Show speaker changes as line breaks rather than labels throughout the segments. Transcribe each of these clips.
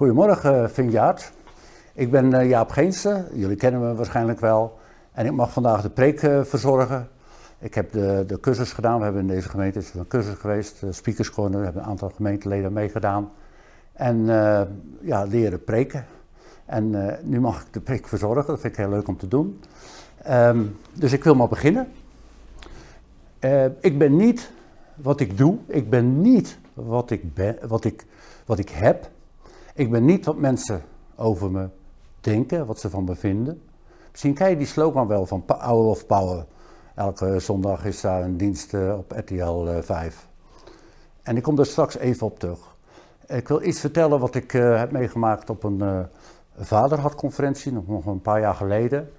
Goedemorgen, Vinjaard. Ik ben uh, Jaap Geense, jullie kennen me waarschijnlijk wel. En ik mag vandaag de preek uh, verzorgen. Ik heb de, de cursus gedaan, we hebben in deze gemeente is een cursus geweest, de Speakers Corner, daar hebben een aantal gemeenteleden meegedaan. En ja, leren preken. En nu mag ik de preek verzorgen, dat vind ik heel leuk om te doen. Um, dus ik wil maar beginnen. ik ben niet wat ik doe, ik ben niet wat ik, ben, wat ik, wat ik heb. Ik ben niet wat mensen over me denken, wat ze van me vinden. Misschien ken je die slogan wel van Power of Power. Elke zondag is daar een dienst uh, op RTL uh, 5. En ik kom daar straks even op terug. Ik wil iets vertellen wat ik uh, heb meegemaakt op een vaderhadconferentie, nog een paar jaar geleden.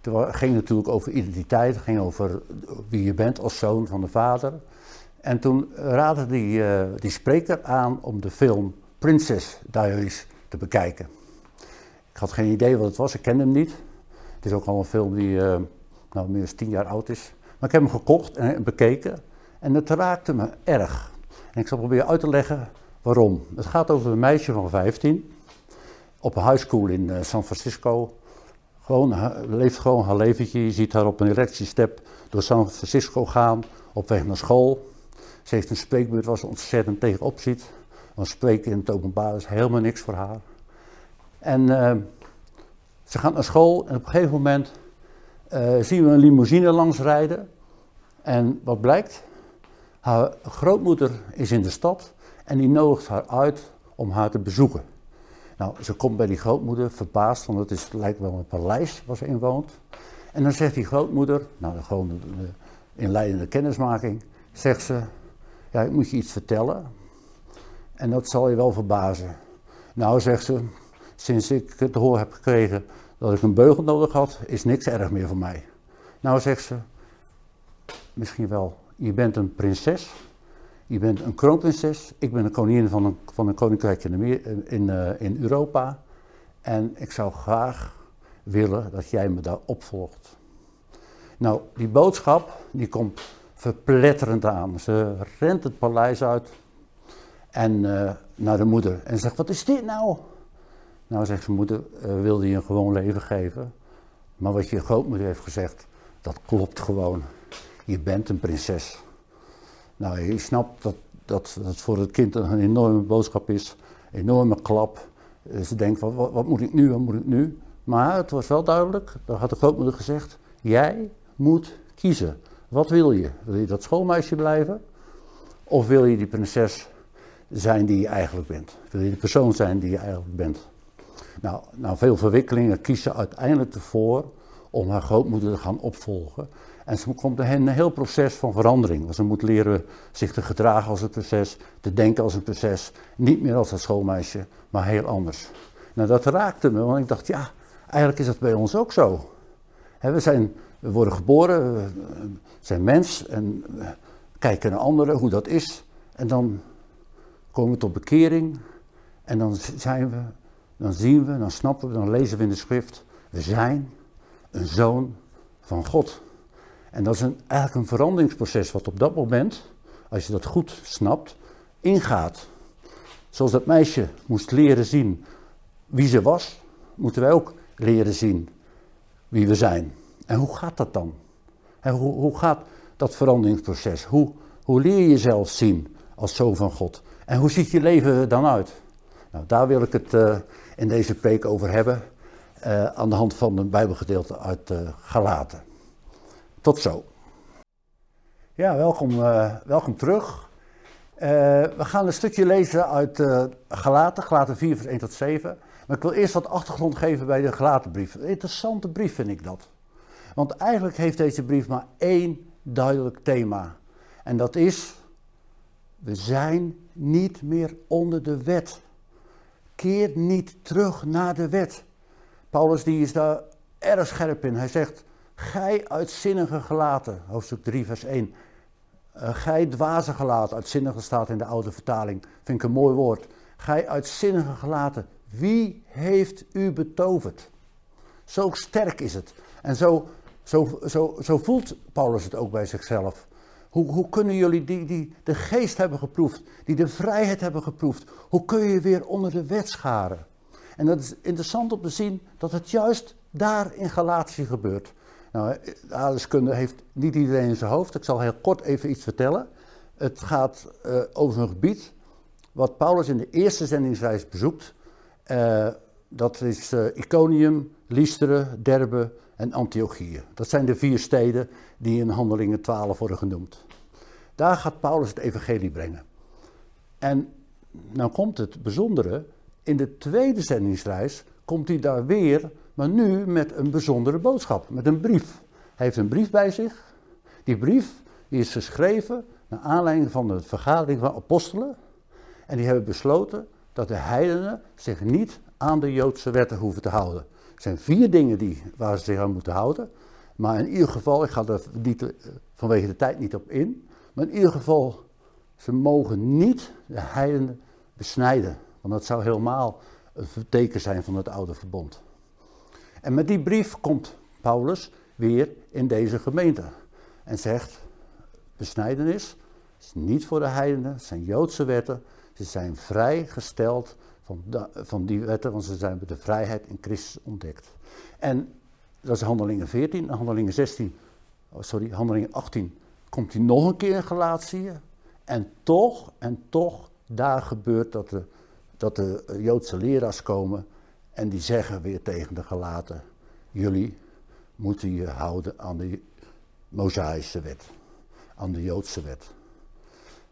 Het ging natuurlijk over identiteit, het ging over wie je bent als zoon van de vader. En toen raadde die, die spreker aan om de film Princess Diaries te bekijken. Ik had geen idee wat het was, ik kende hem niet. Het is ook al een film die uh, nou, meer dan tien jaar oud is. Maar ik heb hem gekocht en bekeken en het raakte me erg. En ik zal proberen uit te leggen waarom. Het gaat over een meisje van 15 op een high school in uh, San Francisco. Gewoon, leeft gewoon haar leventje. Je ziet haar op een erectiestep door San Francisco gaan, op weg naar school. Ze heeft een spreekbeurt waar ze ontzettend tegenop ziet. Want spreken in het openbaar is helemaal niks voor haar. En uh, ze gaat naar school en op een gegeven moment uh, zien we een limousine langs rijden. En wat blijkt? Haar grootmoeder is in de stad en die nodigt haar uit om haar te bezoeken. Nou, ze komt bij die grootmoeder verbaasd, want het, is, lijkt wel een paleis waar ze in woont. En dan zegt die grootmoeder, nou gewoon de inleidende kennismaking, zegt ze, ja, ik moet je iets vertellen. En dat zal je wel verbazen. Nou, zegt ze, sinds ik het hoor heb gekregen dat ik een beugel nodig had, is niks erg meer voor mij. Nou, zegt ze, misschien wel, je bent een prinses, je bent een kroonprinses, ik ben een koningin van een, van een koninkrijk in, in, uh, in Europa. En ik zou graag willen dat jij me daar opvolgt. Nou, die boodschap, die komt verpletterend aan. Ze rent het paleis uit, en uh, naar de moeder en zegt: Wat is dit nou? Nou, zegt zijn moeder: uh, Wilde je een gewoon leven geven? Maar wat je grootmoeder heeft gezegd, dat klopt gewoon. Je bent een prinses. Nou, je snapt dat dat, dat voor het kind een enorme boodschap is, enorme klap. Eh, ze denkt: wat, wat, wat moet ik nu, wat moet ik nu? Maar het was wel duidelijk, daar had de grootmoeder gezegd: Jij moet kiezen. Wat wil je? Wil je dat schoolmeisje blijven? Of wil je die prinses zijn die je eigenlijk bent. Wil je de persoon zijn die je eigenlijk bent. Nou, nou veel verwikkelingen kiezen uiteindelijk ervoor om haar grootmoeder te gaan opvolgen. En ze komt er een heel proces van verandering. Ze moet leren zich te gedragen als een prinses, te denken als een prinses. Niet meer als een schoolmeisje, maar heel anders. Nou, dat raakte me, want ik dacht, ja, eigenlijk is dat bij ons ook zo. we, zijn, we worden geboren, we zijn mens en kijken naar anderen, hoe dat is. En dan komen tot bekering en dan zijn we, dan zien we, dan snappen we, dan lezen we in de schrift, we zijn een zoon van God. En dat is een, eigenlijk een veranderingsproces wat op dat moment, als je dat goed snapt, ingaat. Zoals dat meisje moest leren zien wie ze was, moeten wij ook leren zien wie we zijn. En hoe gaat dat dan? En hoe, hoe gaat dat veranderingsproces? Hoe, hoe leer je jezelf zien als zoon van God? En hoe ziet je leven dan uit? Nou, daar wil ik het uh, in deze preek over hebben, uh, aan de hand van een Bijbelgedeelte uit uh, Galaten. Tot zo. Ja, welkom, welkom terug. we gaan een stukje lezen uit Galaten, Galaten 4, vers 1 tot 7. Maar ik wil eerst wat achtergrond geven bij de Galatenbrief. Een interessante brief vind ik dat. Want eigenlijk heeft deze brief maar één duidelijk thema. En dat is, we zijn niet meer onder de wet. Keer niet terug naar de wet. Paulus die is daar erg scherp in. Hij zegt, gij uitzinnige gelaten, hoofdstuk 3 vers 1. Uh, gij dwaze gelaten, uitzinnige staat in de oude vertaling, vind ik een mooi woord. Gij uitzinnige gelaten, wie heeft u betoverd? Zo sterk is het. En zo, zo, zo, zo voelt Paulus het ook bij zichzelf. Hoe, hoe kunnen jullie die, die de geest hebben geproefd, die de vrijheid hebben geproefd, hoe kun je weer onder de wet scharen? En dat is interessant om te zien dat het juist daar in Galatië gebeurt. Nou, aardeskunde heeft niet iedereen in zijn hoofd. Ik zal heel kort even iets vertellen. Het gaat uh, over een gebied wat Paulus in de eerste zendingsreis bezoekt. Uh, dat is uh, Iconium, Lystra, Derbe en Antiochië. Dat zijn de vier steden die in Handelingen 12 worden genoemd. Daar gaat Paulus het evangelie brengen. En nou komt het bijzondere, in de tweede zendingsreis komt hij daar weer, maar nu met een bijzondere boodschap, met een brief. Hij heeft een brief bij zich. Die brief is geschreven naar aanleiding van de vergadering van apostelen. En die hebben besloten dat de heidenen zich niet aan de Joodse wetten hoeven te houden. Er zijn vier dingen die, waar ze zich aan moeten houden. Maar in ieder geval, ik ga er niet, eh, vanwege de tijd niet op in. Maar in ieder geval, ze mogen niet de heidenen besnijden. Want dat zou helemaal een teken zijn van het oude verbond. En met die brief komt Paulus weer in deze gemeente. En zegt, besnijdenis is niet voor de heidenen, het zijn Joodse wetten. Ze zijn vrijgesteld van, van die wetten, want ze zijn de vrijheid in Christus ontdekt. En dat is handelingen 14, handelingen 16, oh sorry, handelingen 18, komt hij nog een keer in Galatië. En toch, en toch, daar gebeurt dat de, dat de Joodse leraars komen en die zeggen weer tegen de gelaten, jullie moeten je houden aan de Mosaïsche wet, aan de Joodse wet.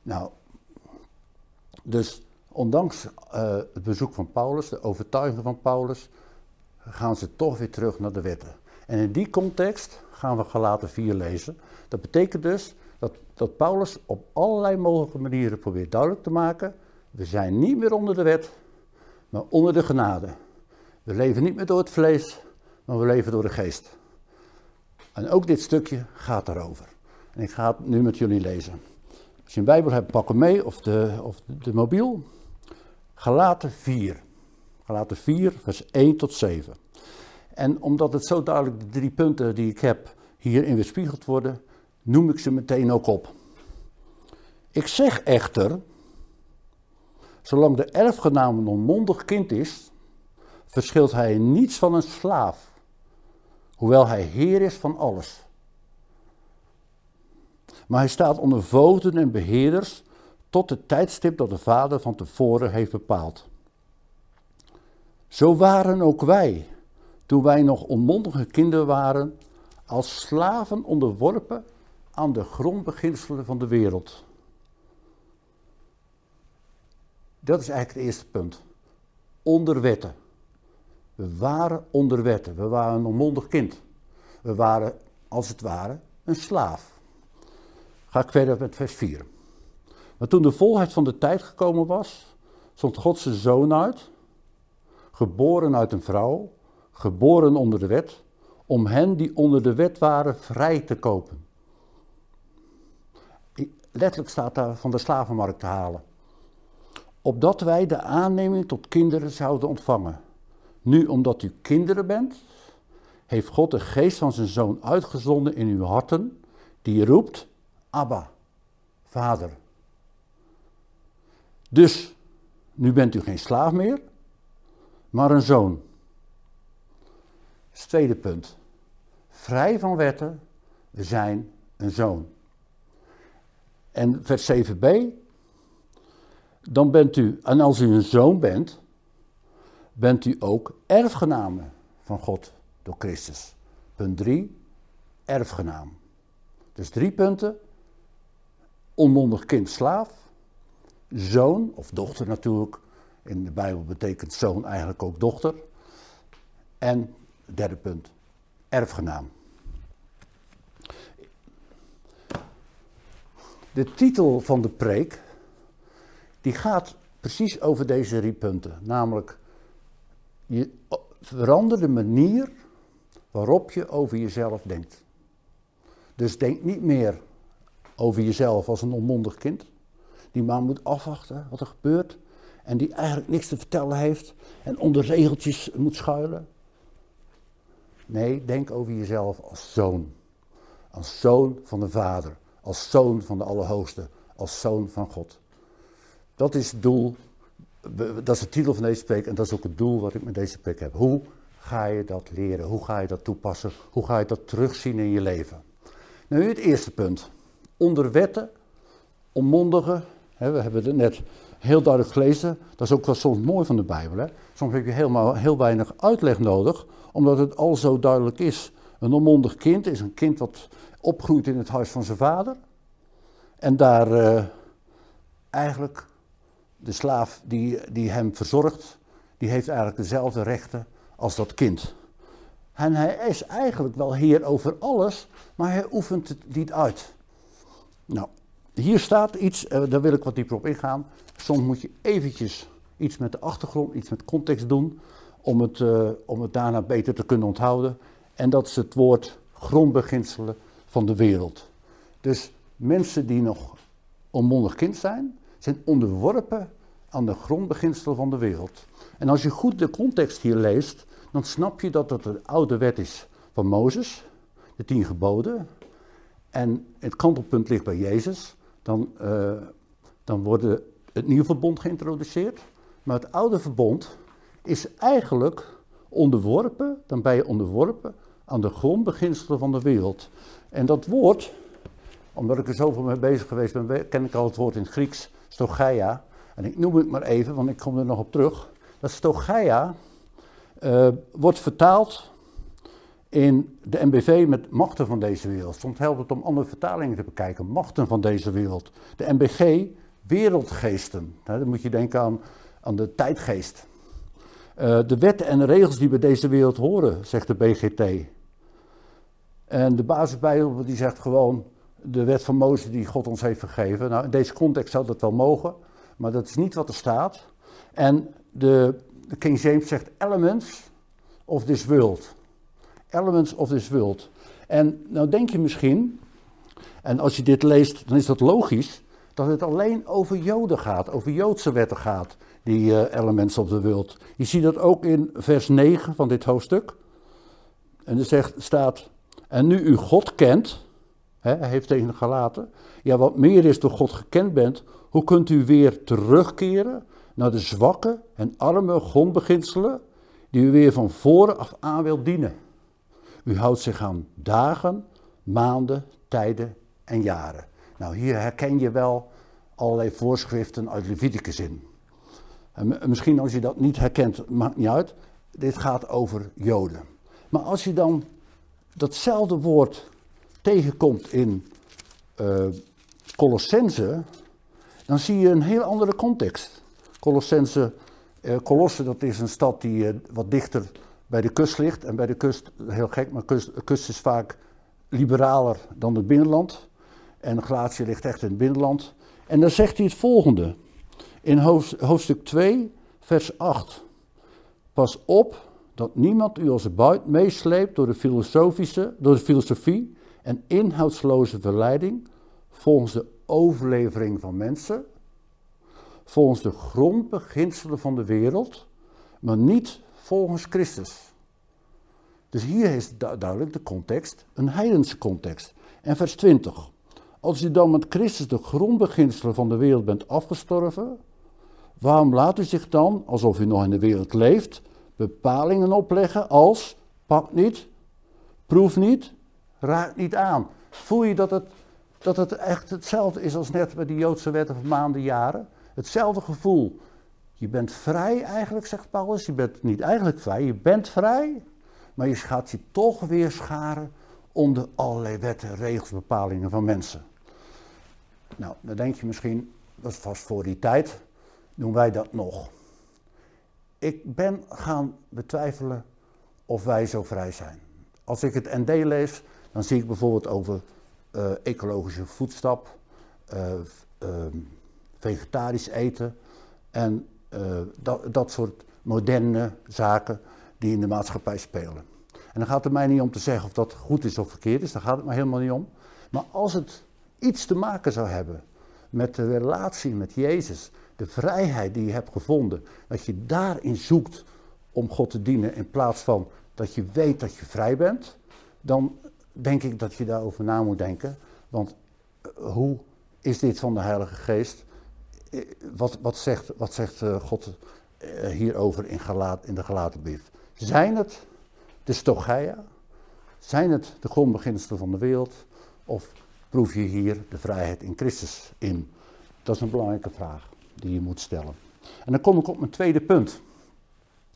Nou, dus ondanks uh, het bezoek van Paulus, de overtuiging van Paulus, gaan ze toch weer terug naar de wetten. En in die context gaan we Galaten 4 lezen. Dat betekent dus dat, dat Paulus op allerlei mogelijke manieren probeert duidelijk te maken: we zijn niet meer onder de wet, maar onder de genade. We leven niet meer door het vlees, maar we leven door de geest. En ook dit stukje gaat daarover. En ik ga het nu met jullie lezen. Als je een Bijbel hebt, pak hem mee of de, of de mobiel. Galaten 4. Galaten 4, vers 1 tot 7. En omdat het zo duidelijk de drie punten die ik heb hierin weerspiegeld worden, noem ik ze meteen ook op. Ik zeg echter, zolang de erfgenaam een onmondig kind is, verschilt hij niets van een slaaf, hoewel hij heer is van alles. Maar hij staat onder voogden en beheerders tot het tijdstip dat de vader van tevoren heeft bepaald. Zo waren ook wij, toen wij nog onmondige kinderen waren, als slaven onderworpen aan de grondbeginselen van de wereld. Dat is eigenlijk het eerste punt. Onder wetten. We waren onder wetten. We waren een onmondig kind. We waren, als het ware, een slaaf. Ga ik verder met vers 4. Maar toen de volheid van de tijd gekomen was, zond God zijn zoon uit, geboren uit een vrouw, geboren onder de wet, om hen die onder de wet waren vrij te kopen. Letterlijk staat daar van de slavenmarkt te halen. Opdat wij de aanneming tot kinderen zouden ontvangen. Nu, omdat u kinderen bent, heeft God de geest van zijn zoon uitgezonden in uw harten, die roept, Abba, vader. Dus, nu bent u geen slaaf meer, maar een zoon. Tweede punt. Vrij van wetten, we zijn een zoon. En vers 7b, dan bent u, en als u een zoon bent, bent u ook erfgename van God door Christus. Punt 3, erfgenaam. Dus drie punten. Onmondig kind slaaf, zoon, of dochter natuurlijk. In de Bijbel betekent zoon eigenlijk ook dochter. En derde punt, erfgenaam. De titel van de preek, die gaat precies over deze drie punten. Namelijk, je verander de manier waarop je over jezelf denkt. Dus denk niet meer over jezelf als een onmondig kind die maar moet afwachten wat er gebeurt. En die eigenlijk niks te vertellen heeft en onder regeltjes moet schuilen. Nee, denk over jezelf als zoon. Als zoon van de Vader. als zoon van de Allerhoogste, als zoon van God. Dat is het doel, dat is de titel van deze preek en dat is ook het doel wat ik met deze preek heb. Hoe ga je dat leren? Hoe ga je dat toepassen? Hoe ga je dat terugzien in je leven? Nou, nu het eerste punt. Onder wetten, onmondigen, we hebben het net heel duidelijk gelezen, dat is ook wel soms mooi van de Bijbel. Hè? Soms heb je helemaal heel weinig uitleg nodig, omdat het al zo duidelijk is. Een onmondig kind is een kind wat opgroeit in het huis van zijn vader. En daar uh, eigenlijk de slaaf die, die hem verzorgt, die heeft eigenlijk dezelfde rechten als dat kind. En hij is eigenlijk wel heer over alles, maar hij oefent het niet uit. Nou, hier staat iets, uh, daar wil ik wat dieper op ingaan. Soms moet je eventjes iets met de achtergrond, iets met context doen, om het, uh, om het daarna beter te kunnen onthouden. En dat is het woord grondbeginselen van de wereld. Dus mensen die nog onmondig kind zijn, zijn onderworpen aan de grondbeginselen van de wereld. En als je goed de context hier leest, dan snap je dat het de oude wet is van Mozes, de tien geboden. En het kantelpunt ligt bij Jezus. Dan, uh, dan wordt het nieuwe verbond geïntroduceerd. Maar het oude verbond is eigenlijk onderworpen, dan ben je onderworpen aan de grondbeginselen van de wereld. En dat woord, omdat ik er zoveel mee bezig geweest ben, ken ik al het woord in het Grieks, stogaia. En ik noem het maar even, want ik kom er nog op terug. Dat stogaia uh, wordt vertaald in de MBV met machten van deze wereld. Soms helpt het om andere vertalingen te bekijken. Machten van deze wereld. De MBG, wereldgeesten. dan moet je denken aan, aan de tijdgeest. Uh, de wetten en regels die bij deze wereld horen, zegt de BGT. En de basisbijbel die zegt gewoon de wet van Mozes die God ons heeft gegeven. Nou, in deze context zou dat wel mogen, maar dat is niet wat er staat. En de King James zegt elements of this world. Elements of this world. En nou denk je misschien, en als je dit leest, dan is dat logisch, dat het alleen over Joden gaat, over Joodse wetten gaat, die uh, elements of the world. Je ziet dat ook in vers 9 van dit hoofdstuk. En er zegt, staat, en nu u God kent, hè, hij heeft tegen de gelaten, ja wat meer is door God gekend bent, hoe kunt u weer terugkeren naar de zwakke en arme grondbeginselen die u weer van voren af aan wilt dienen? U houdt zich aan dagen, maanden, tijden en jaren. Nou, hier herken je wel allerlei voorschriften uit Leviticus in. En misschien als je dat niet herkent, maakt niet uit. Dit gaat over Joden. Maar als je dan datzelfde woord tegenkomt in uh, Colossense, dan zie je een heel andere context. Colossense, uh, Colosse, dat is een stad die uh, wat dichter bij de kust ligt. En bij de kust, heel gek, maar kust, de kust is vaak liberaler dan het binnenland. En Galatië ligt echt in het binnenland. En dan zegt hij het volgende. In hoofdstuk 2, vers 8. Pas op dat niemand u als buit meesleept door de, filosofische, door de filosofie en inhoudsloze verleiding volgens de overlevering van mensen, volgens de grondbeginselen van de wereld, maar niet volgens Christus. Dus hier is duidelijk de context, een heidense context. En vers 20. Als u dan met Christus de grondbeginselen van de wereld bent afgestorven, waarom laat u zich dan, alsof u nog in de wereld leeft, bepalingen opleggen als pak niet, proef niet, raak niet aan. Voel je dat het, dat het echt hetzelfde is als net bij die Joodse wetten van maanden, jaren? Hetzelfde gevoel. Je bent vrij eigenlijk, zegt Paulus. Je bent niet eigenlijk vrij, je bent vrij. Maar je gaat je toch weer scharen onder allerlei wetten, regels, bepalingen van mensen. Nou, dan denk je misschien, dat vast voor die tijd, doen wij dat nog ik ben gaan betwijfelen of wij zo vrij zijn. Als ik het ND lees, dan zie ik bijvoorbeeld over uh, ecologische voedstap, uh, uh, vegetarisch eten en eh, dat, dat soort moderne zaken die in de maatschappij spelen. En dan gaat het mij niet om te zeggen of dat goed is of verkeerd is, daar gaat het me helemaal niet om. Maar als het iets te maken zou hebben met de relatie met Jezus, de vrijheid die je hebt gevonden, dat je daarin zoekt om God te dienen in plaats van dat je weet dat je vrij bent, dan denk ik dat je daarover na moet denken. Want hoe is dit van de Heilige Geest? Wat, wat zegt, wat zegt God hierover in, in de gelaten brief? Zijn het de stochaia? Zijn het de grondbeginselen van de wereld? Of proef je hier de vrijheid in Christus in? Dat is een belangrijke vraag die je moet stellen. En dan kom ik op mijn tweede punt.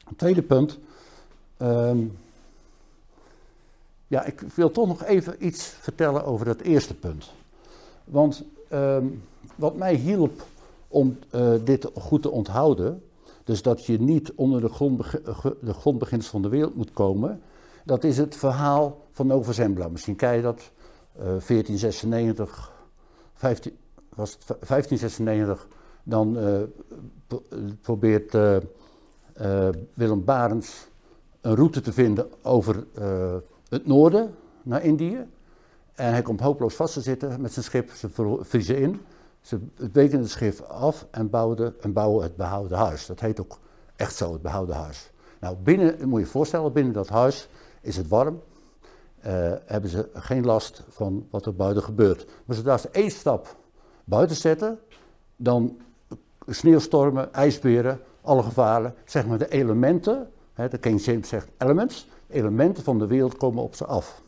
Het tweede punt. Ehm, ja, ik wil toch nog even iets vertellen over dat eerste punt. Want ehm, wat mij hielp om uh, dit goed te onthouden, dus dat je niet onder de, grondbeg de grondbeginselen van de wereld moet komen, dat is het verhaal van Nova Zembla. Misschien ken je dat, uh, 1496, 15, was het 1596, dan uh, probeert Willem Barends een route te vinden over het noorden naar Indië. En hij komt hopeloos vast te zitten met zijn schip, ze vriezen in. Ze breken het schip af en bouwen, en bouwen het behouden huis. Dat heet ook echt zo, het behouden huis. Nou, binnen, moet je je voorstellen, binnen dat huis is het warm. Uh, hebben ze geen last van wat er buiten gebeurt. Maar zodra ze één stap buiten zetten, dan sneeuwstormen, ijsberen, alle gevaren, zeg maar de elementen, hè, de King James zegt elements, elementen van de wereld komen op ze af.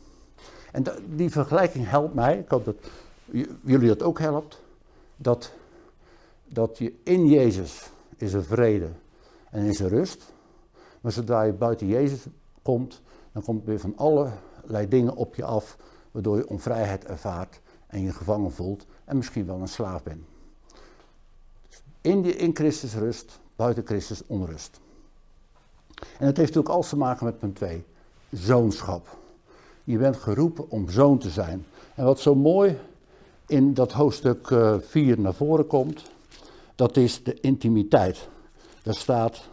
En die vergelijking helpt mij, ik hoop dat jullie dat ook helpt, dat, dat je in Jezus is er vrede en is er rust. Maar zodra je buiten Jezus komt, dan komt er weer van allerlei dingen op je af, waardoor je onvrijheid ervaart en je gevangen voelt en misschien wel een slaaf bent. In, die, in Christus rust, buiten Christus onrust. En het heeft natuurlijk alles te maken met punt 2, zoonschap. Je bent geroepen om zoon te zijn. En wat zo mooi in dat hoofdstuk 4 naar voren komt, dat is de intimiteit. Daar staat,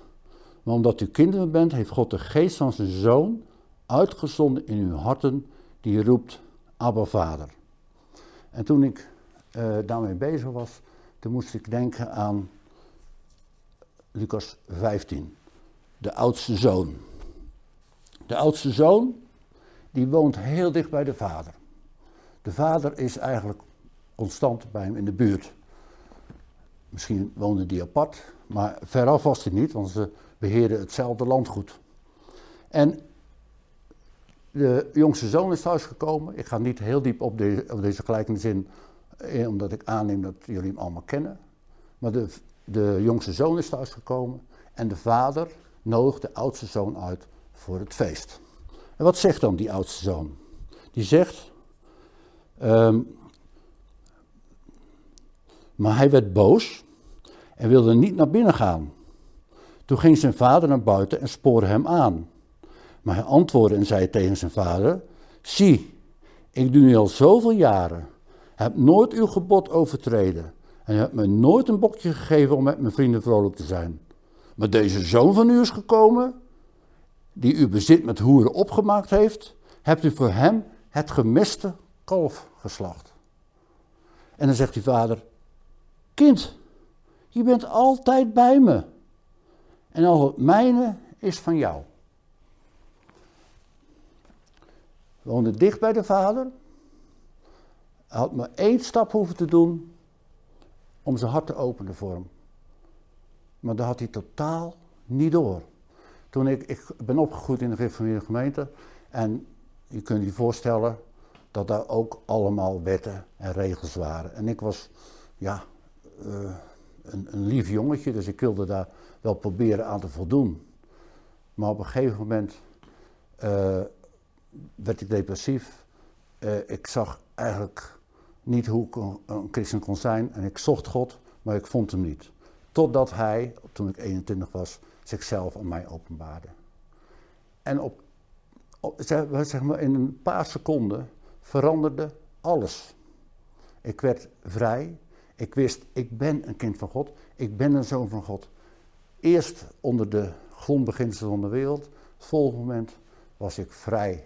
maar omdat u kinderen bent, heeft God de geest van zijn zoon uitgezonden in uw harten, die roept, Abba Vader. En toen ik uh, daarmee bezig was, toen moest ik denken aan Lucas 15, de oudste zoon. De oudste zoon, die woont heel dicht bij de vader. De vader is eigenlijk constant bij hem in de buurt. Misschien woonde die apart, maar veraf was hij niet, want ze beheerden hetzelfde landgoed. En de jongste zoon is thuisgekomen. Ik ga niet heel diep op, deze, op deze gelijkenis in, eh, omdat ik aanneem dat jullie hem allemaal kennen. Maar de, de jongste zoon is thuisgekomen en de vader nodigt de oudste zoon uit voor het feest. En wat zegt dan die oudste zoon? Die zegt, um, maar hij werd boos en wilde niet naar binnen gaan. Toen ging zijn vader naar buiten en spoorde hem aan. Maar hij antwoordde en zei tegen zijn vader: Zie, ik doe nu al zoveel jaren, heb nooit uw gebod overtreden en u hebt me nooit een bokje gegeven om met mijn vrienden vrolijk te zijn. Maar deze zoon van u is gekomen, die uw bezit met hoeren opgemaakt heeft, hebt u voor hem het gemiste kalf geslacht. En dan zegt die vader: Kind, je bent altijd bij me. En al het mijne is van jou. woonde dicht bij de vader. Hij had maar één stap hoeven te doen om zijn hart te openen voor hem. Maar dat had hij totaal niet door. Toen ik, ik ben opgegroeid in de gereformeerde gemeente en je kunt je voorstellen dat daar ook allemaal wetten en regels waren. En ik was, ja, een, een, lief jongetje, dus ik wilde daar wel proberen aan te voldoen. Maar op een gegeven moment uh, werd ik depressief. Uh, ik zag eigenlijk niet hoe ik een, christen kon zijn en ik zocht God, maar ik vond hem niet. Totdat hij, toen ik 21 was, zichzelf aan mij openbaarde. En op, op zeg maar in een paar seconden veranderde alles. Ik werd vrij. Ik wist, ik ben een kind van God. Ik ben een zoon van God. Eerst onder de grondbeginselen van de wereld. Het volgende moment was ik vrij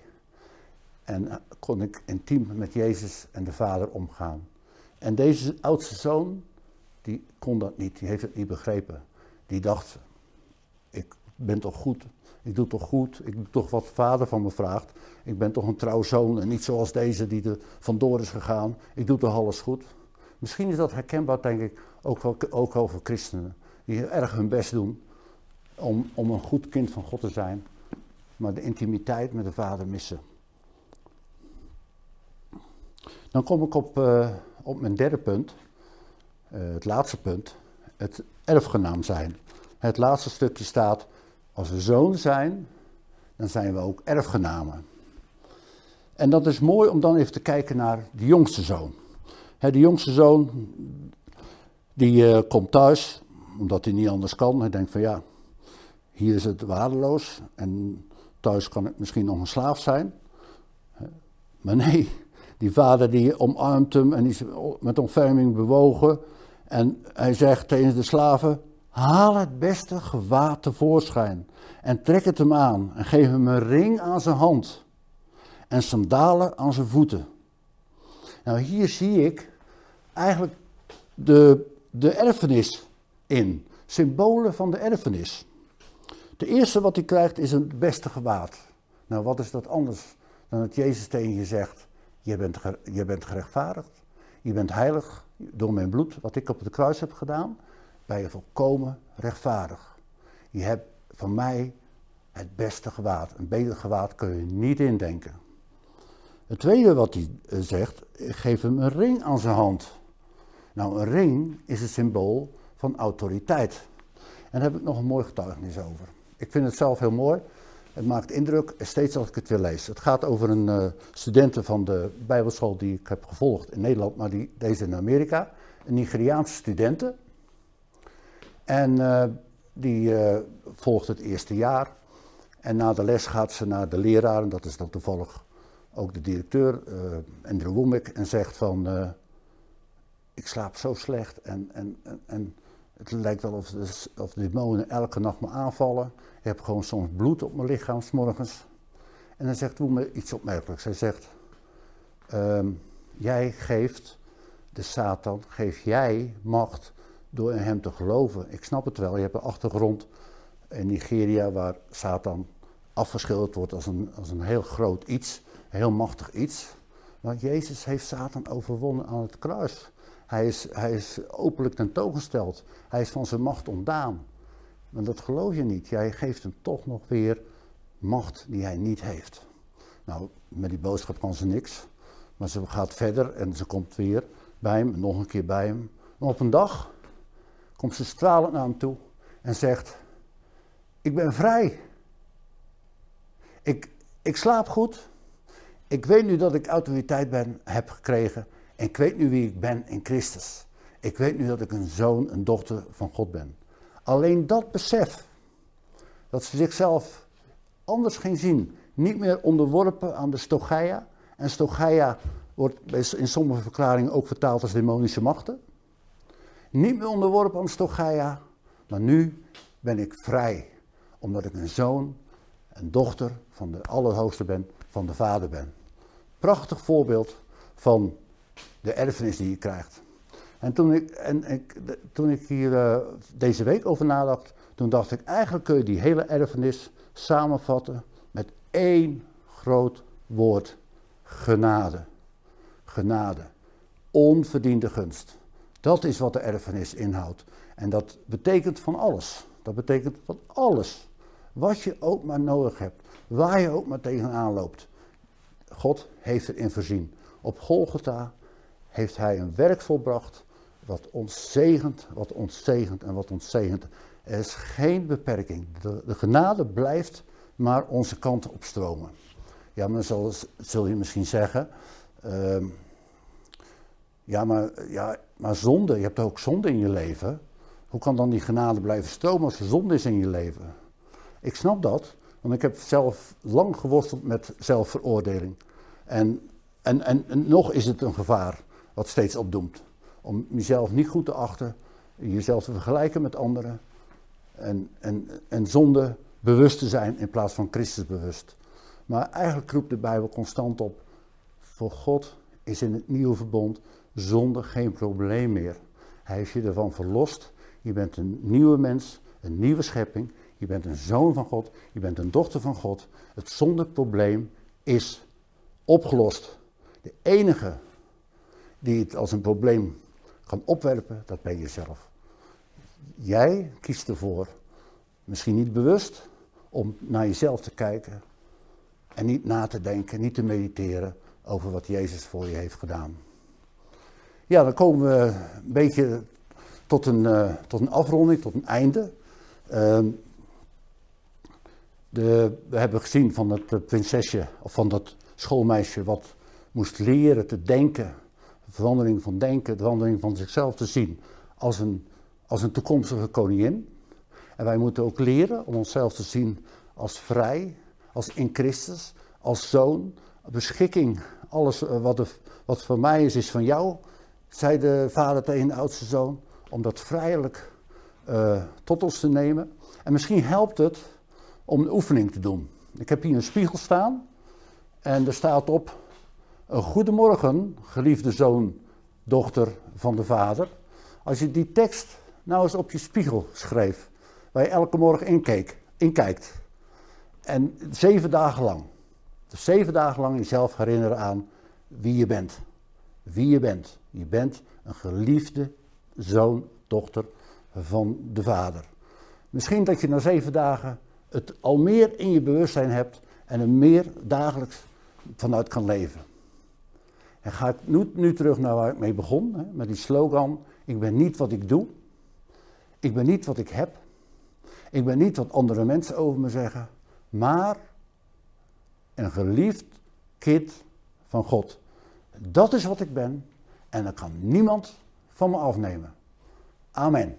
en eh, kon ik intiem met Jezus en de Vader omgaan. En deze oudste zoon, die kon dat niet, die heeft het niet begrepen. Die dacht, ik ben toch goed Ik doe toch goed, ik doe toch wat vader van me vraagt. Ik ben toch een trouw zoon en niet zoals deze die er vandoor is gegaan. Ik doe toch alles goed. Misschien is dat herkenbaar, denk ik, ook wel, ook voor christenen. Die erg hun best doen om, om een goed kind van God te zijn. Maar de intimiteit met de vader missen. Dan kom ik op, uh, op mijn derde punt. Uh, het laatste punt. Het erfgenaam zijn. Het laatste stukje staat, als we zoon zijn, dan zijn we ook erfgenamen. En dat is mooi om dan even te kijken naar de jongste zoon. De jongste zoon, die uh, komt thuis, omdat hij niet anders kan. Hij denkt van ja, hier is het waardeloos en thuis kan ik misschien nog een slaaf zijn. Maar nee, die vader die omarmt hem en die is met ontferming bewogen. En hij zegt tegen de slaven, haal het beste gewaad tevoorschijn en trek het hem aan en geef hem een ring aan zijn hand en sandalen aan zijn voeten. Nou, hier zie ik eigenlijk de, de erfenis in, symbolen van de erfenis. De eerste wat hij krijgt is een beste gewaad. Nou, wat is dat anders dan dat Jezus tegen je zegt, je bent, je bent gerechtvaardigd, je bent heilig door mijn bloed, wat ik op het kruis heb gedaan, ben je volkomen rechtvaardig. Je hebt van mij het beste gewaad. Een beter gewaad kun je niet indenken. Het tweede wat hij eh, zegt, geef hem een ring aan zijn hand. Nou, een ring is een symbool van autoriteit. En daar heb ik nog een mooi getuigenis over. Ik vind het zelf heel mooi. Het maakt indruk steeds als ik het weer lees. Het gaat over een uh, van de Bijbelschool die ik heb gevolgd in Nederland, maar die, deze in Amerika. Een Nigeriaanse studenten. En die volgt het eerste jaar. En na de les gaat ze naar de leraar, en dat is dan toevallig ook de directeur, Andrew Womack, en zegt van, ik slaap zo slecht en, en, en, het lijkt wel of de, of de demonen elke nacht me aanvallen. Ik heb gewoon soms bloed op mijn lichaam s morgens. En dan zegt me iets opmerkelijks. Hij zegt, ehm, jij geeft de Satan, geef jij macht door in hem te geloven. Ik snap het wel, je hebt een achtergrond in Nigeria waar Satan afgeschilderd wordt als een, als een heel groot iets, heel machtig iets. Maar Jezus heeft Satan overwonnen aan het kruis. Hij is, hij is openlijk tentoongesteld. Hij is van zijn macht ontdaan. Maar dat geloof je niet. Jij geeft hem toch nog weer macht die hij niet heeft. Nou, met die boodschap kan ze niks. Maar ze gaat verder en ze komt weer bij hem, nog een keer bij hem. En op een dag komt ze stralend naar hem toe en zegt: Ik ben vrij. Ik, ik slaap goed. Ik weet nu dat ik autoriteit ben, heb gekregen. En ik weet nu wie ik ben in Christus. Ik weet nu dat ik een zoon, een dochter van God ben. Alleen dat besef, dat ze zichzelf anders ging zien, niet meer onderworpen aan de stogaia. En stogaia wordt in sommige verklaringen ook vertaald als demonische machten. Niet meer onderworpen aan stogaia, maar nu ben ik vrij, omdat ik een zoon, een dochter van de Allerhoogste ben, van de Vader ben. Prachtig voorbeeld van de erfenis die je krijgt. En toen ik, en ik, toen ik hier uh, deze week over nadacht, toen dacht ik, eigenlijk kun je die hele erfenis samenvatten met één groot woord. Genade. Genade. Onverdiende gunst. Dat is wat de erfenis inhoudt. En dat betekent van alles. Dat betekent van alles. Wat je ook maar nodig hebt. Waar je ook maar tegenaan loopt. God heeft erin voorzien. Op Golgotha heeft hij een werk volbracht wat ons zegent, wat ons zegent en wat ons zegent. Er is geen beperking. De, de genade blijft maar onze kant op stromen. Ja, maar zal, zul je misschien zeggen, uh, ja, maar, ja, maar zonde, je hebt ook zonde in je leven. Hoe kan dan die genade blijven stromen als er zonde is in je leven? Ik snap dat, want ik heb zelf lang geworsteld met zelfveroordeling. En, en, en, nog is het een gevaar wat steeds opdoemt. Om jezelf niet goed te achten, jezelf te vergelijken met anderen en, en, en zonde bewust te zijn in plaats van Christus bewust. Maar eigenlijk roept de Bijbel constant op, voor God is in het nieuwe verbond zonde geen probleem meer. Hij heeft je ervan verlost, je bent een nieuwe mens, een nieuwe schepping, je bent een zoon van God, je bent een dochter van God. Het zondeprobleem is opgelost. De enige die het als een probleem kan opwerpen, dat ben jezelf. Jij kiest ervoor, misschien niet bewust, om naar jezelf te kijken en niet na te denken, niet te mediteren over wat Jezus voor je heeft gedaan. Ja, dan komen we een beetje tot een, uh, tot een afronding, tot een einde. Uh, de, we hebben gezien van het prinsesje, of van dat schoolmeisje wat moest leren te denken. De verandering van denken, de verandering van zichzelf te zien als een, als een toekomstige koningin. En wij moeten ook leren om onszelf te zien als vrij, als in Christus, als zoon, beschikking. Alles eh, wat, er, wat voor mij is, is van jou, zei de vader tegen de oudste zoon, om dat vrijelijk uh, tot ons te nemen. En misschien helpt het om een oefening te doen. Ik heb hier een spiegel staan en er staat op: Goedemorgen, geliefde zoon, dochter van de vader. Als je die tekst nou eens op je spiegel schreef, waar je elke morgen inkeek, inkijkt. En zeven dagen lang. Dus zeven dagen lang jezelf herinneren aan wie je bent. Wie je bent. Je bent een geliefde zoon, dochter van de vader. Misschien dat je na zeven dagen het al meer in je bewustzijn hebt en er meer dagelijks vanuit kan leven. En ga ik nu, nu terug naar waar ik mee begon, hè, met die slogan: Ik ben niet wat ik doe, ik ben niet wat ik heb, ik ben niet wat andere mensen over me zeggen, maar een geliefd kind van God. Dat is wat ik ben en dat kan niemand van me afnemen. Amen.